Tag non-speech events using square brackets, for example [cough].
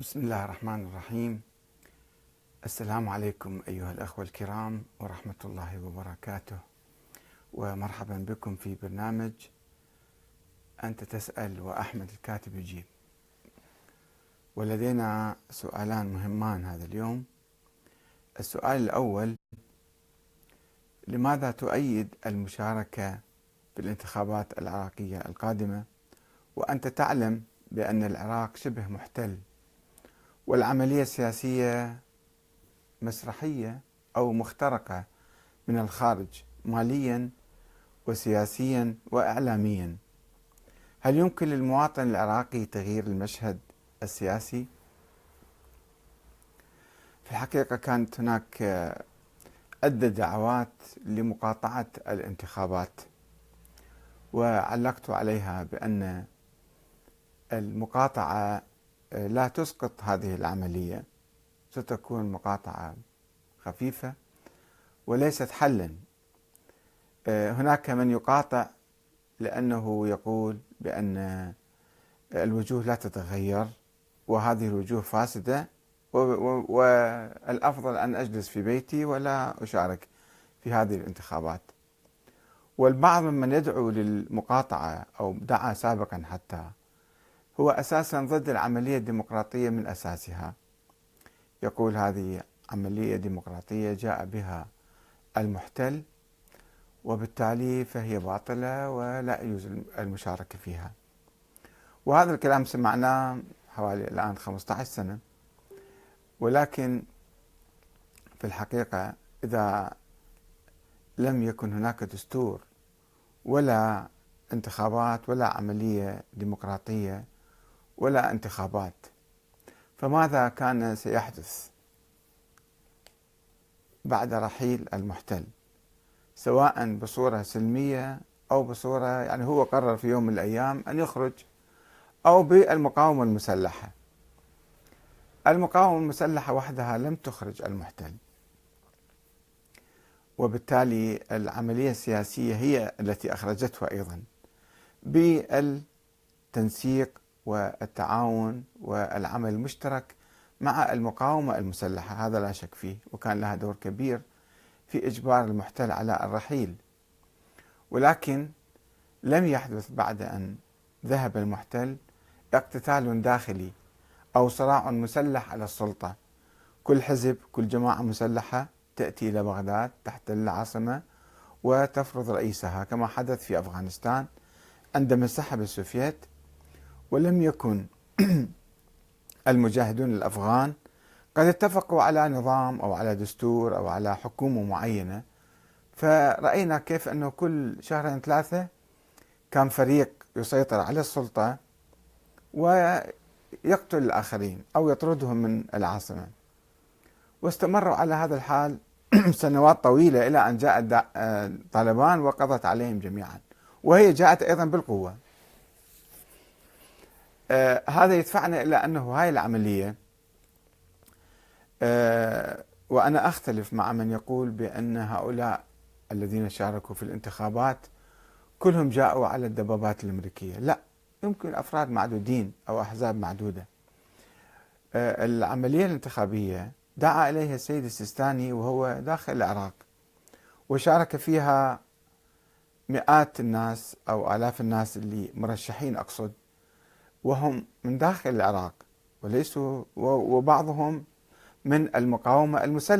بسم الله الرحمن الرحيم. السلام عليكم أيها الأخوة الكرام ورحمة الله وبركاته. ومرحبا بكم في برنامج أنت تسأل وأحمد الكاتب يجيب. ولدينا سؤالان مهمان هذا اليوم. السؤال الأول لماذا تؤيد المشاركة في الانتخابات العراقية القادمة؟ وأنت تعلم بأن العراق شبه محتل والعملية السياسية مسرحية أو مخترقة من الخارج ماليا وسياسيا وإعلاميا هل يمكن للمواطن العراقي تغيير المشهد السياسي؟ في الحقيقة كانت هناك عدة دعوات لمقاطعة الانتخابات وعلقت عليها بأن المقاطعة لا تسقط هذه العملية ستكون مقاطعة خفيفة وليست حلا. آه، هناك من يقاطع لأنه يقول بأن الوجوه لا تتغير وهذه الوجوه فاسدة والأفضل أن أجلس في بيتي ولا أشارك في هذه الانتخابات. والبعض ممن يدعو للمقاطعة أو دعا سابقا حتى هو أساسا ضد العملية الديمقراطية من أساسها. يقول هذه عملية ديمقراطية جاء بها المحتل وبالتالي فهي باطلة ولا يجوز المشاركة فيها. وهذا الكلام سمعناه حوالي الآن 15 سنة. ولكن في الحقيقة إذا لم يكن هناك دستور ولا انتخابات ولا عملية ديمقراطية ولا انتخابات. فماذا كان سيحدث بعد رحيل المحتل؟ سواء بصورة سلمية أو بصورة يعني هو قرر في يوم من الأيام أن يخرج أو بالمقاومة المسلحة. المقاومة المسلحة وحدها لم تخرج المحتل. وبالتالي العملية السياسية هي التي أخرجته أيضا. بالتنسيق والتعاون والعمل المشترك مع المقاومة المسلحة هذا لا شك فيه وكان لها دور كبير في إجبار المحتل على الرحيل. ولكن لم يحدث بعد أن ذهب المحتل اقتتال داخلي أو صراع مسلح على السلطة. كل حزب كل جماعة مسلحة تأتي إلى بغداد تحت العاصمة وتفرض رئيسها كما حدث في أفغانستان عندما انسحب السوفيت ولم يكن [clears throat] المجاهدون الأفغان قد اتفقوا على نظام أو على دستور أو على حكومة معينة. فرأينا كيف أنه كل شهرين ثلاثة كان فريق يسيطر على السلطة ويقتل الآخرين أو يطردهم من العاصمة. واستمروا على هذا الحال [clears throat] سنوات طويلة إلى أن جاء طالبان وقضت عليهم جميعا. وهي جاءت أيضا بالقوة. آه هذا يدفعنا إلى أنه هاي العملية آه وأنا أختلف مع من يقول بأن هؤلاء الذين شاركوا في الانتخابات كلهم جاءوا على الدبابات الأمريكية، لا يمكن أفراد معدودين أو أحزاب معدودة. آه العملية الانتخابية دعا إليها السيد السيستاني وهو داخل العراق وشارك فيها مئات الناس أو آلاف الناس اللي مرشحين أقصد وهم من داخل العراق وليسوا وبعضهم من المقاومة المسلحة.